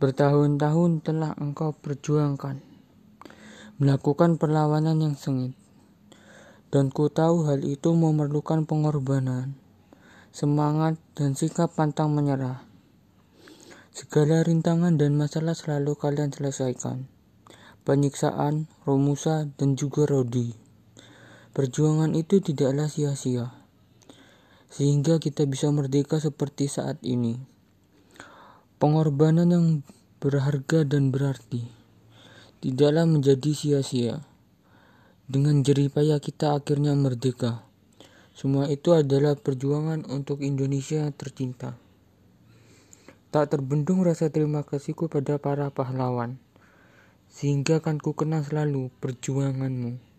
Bertahun-tahun telah engkau perjuangkan, melakukan perlawanan yang sengit. Dan ku tahu hal itu memerlukan pengorbanan, semangat, dan sikap pantang menyerah. Segala rintangan dan masalah selalu kalian selesaikan. Penyiksaan, Romusa, dan juga Rodi. Perjuangan itu tidaklah sia-sia. Sehingga kita bisa merdeka seperti saat ini. Pengorbanan yang berharga dan berarti tidaklah menjadi sia-sia. Dengan jeripaya kita akhirnya merdeka. Semua itu adalah perjuangan untuk Indonesia tercinta. Tak terbendung rasa terima kasihku pada para pahlawan, sehingga akan ku kenang selalu perjuanganmu.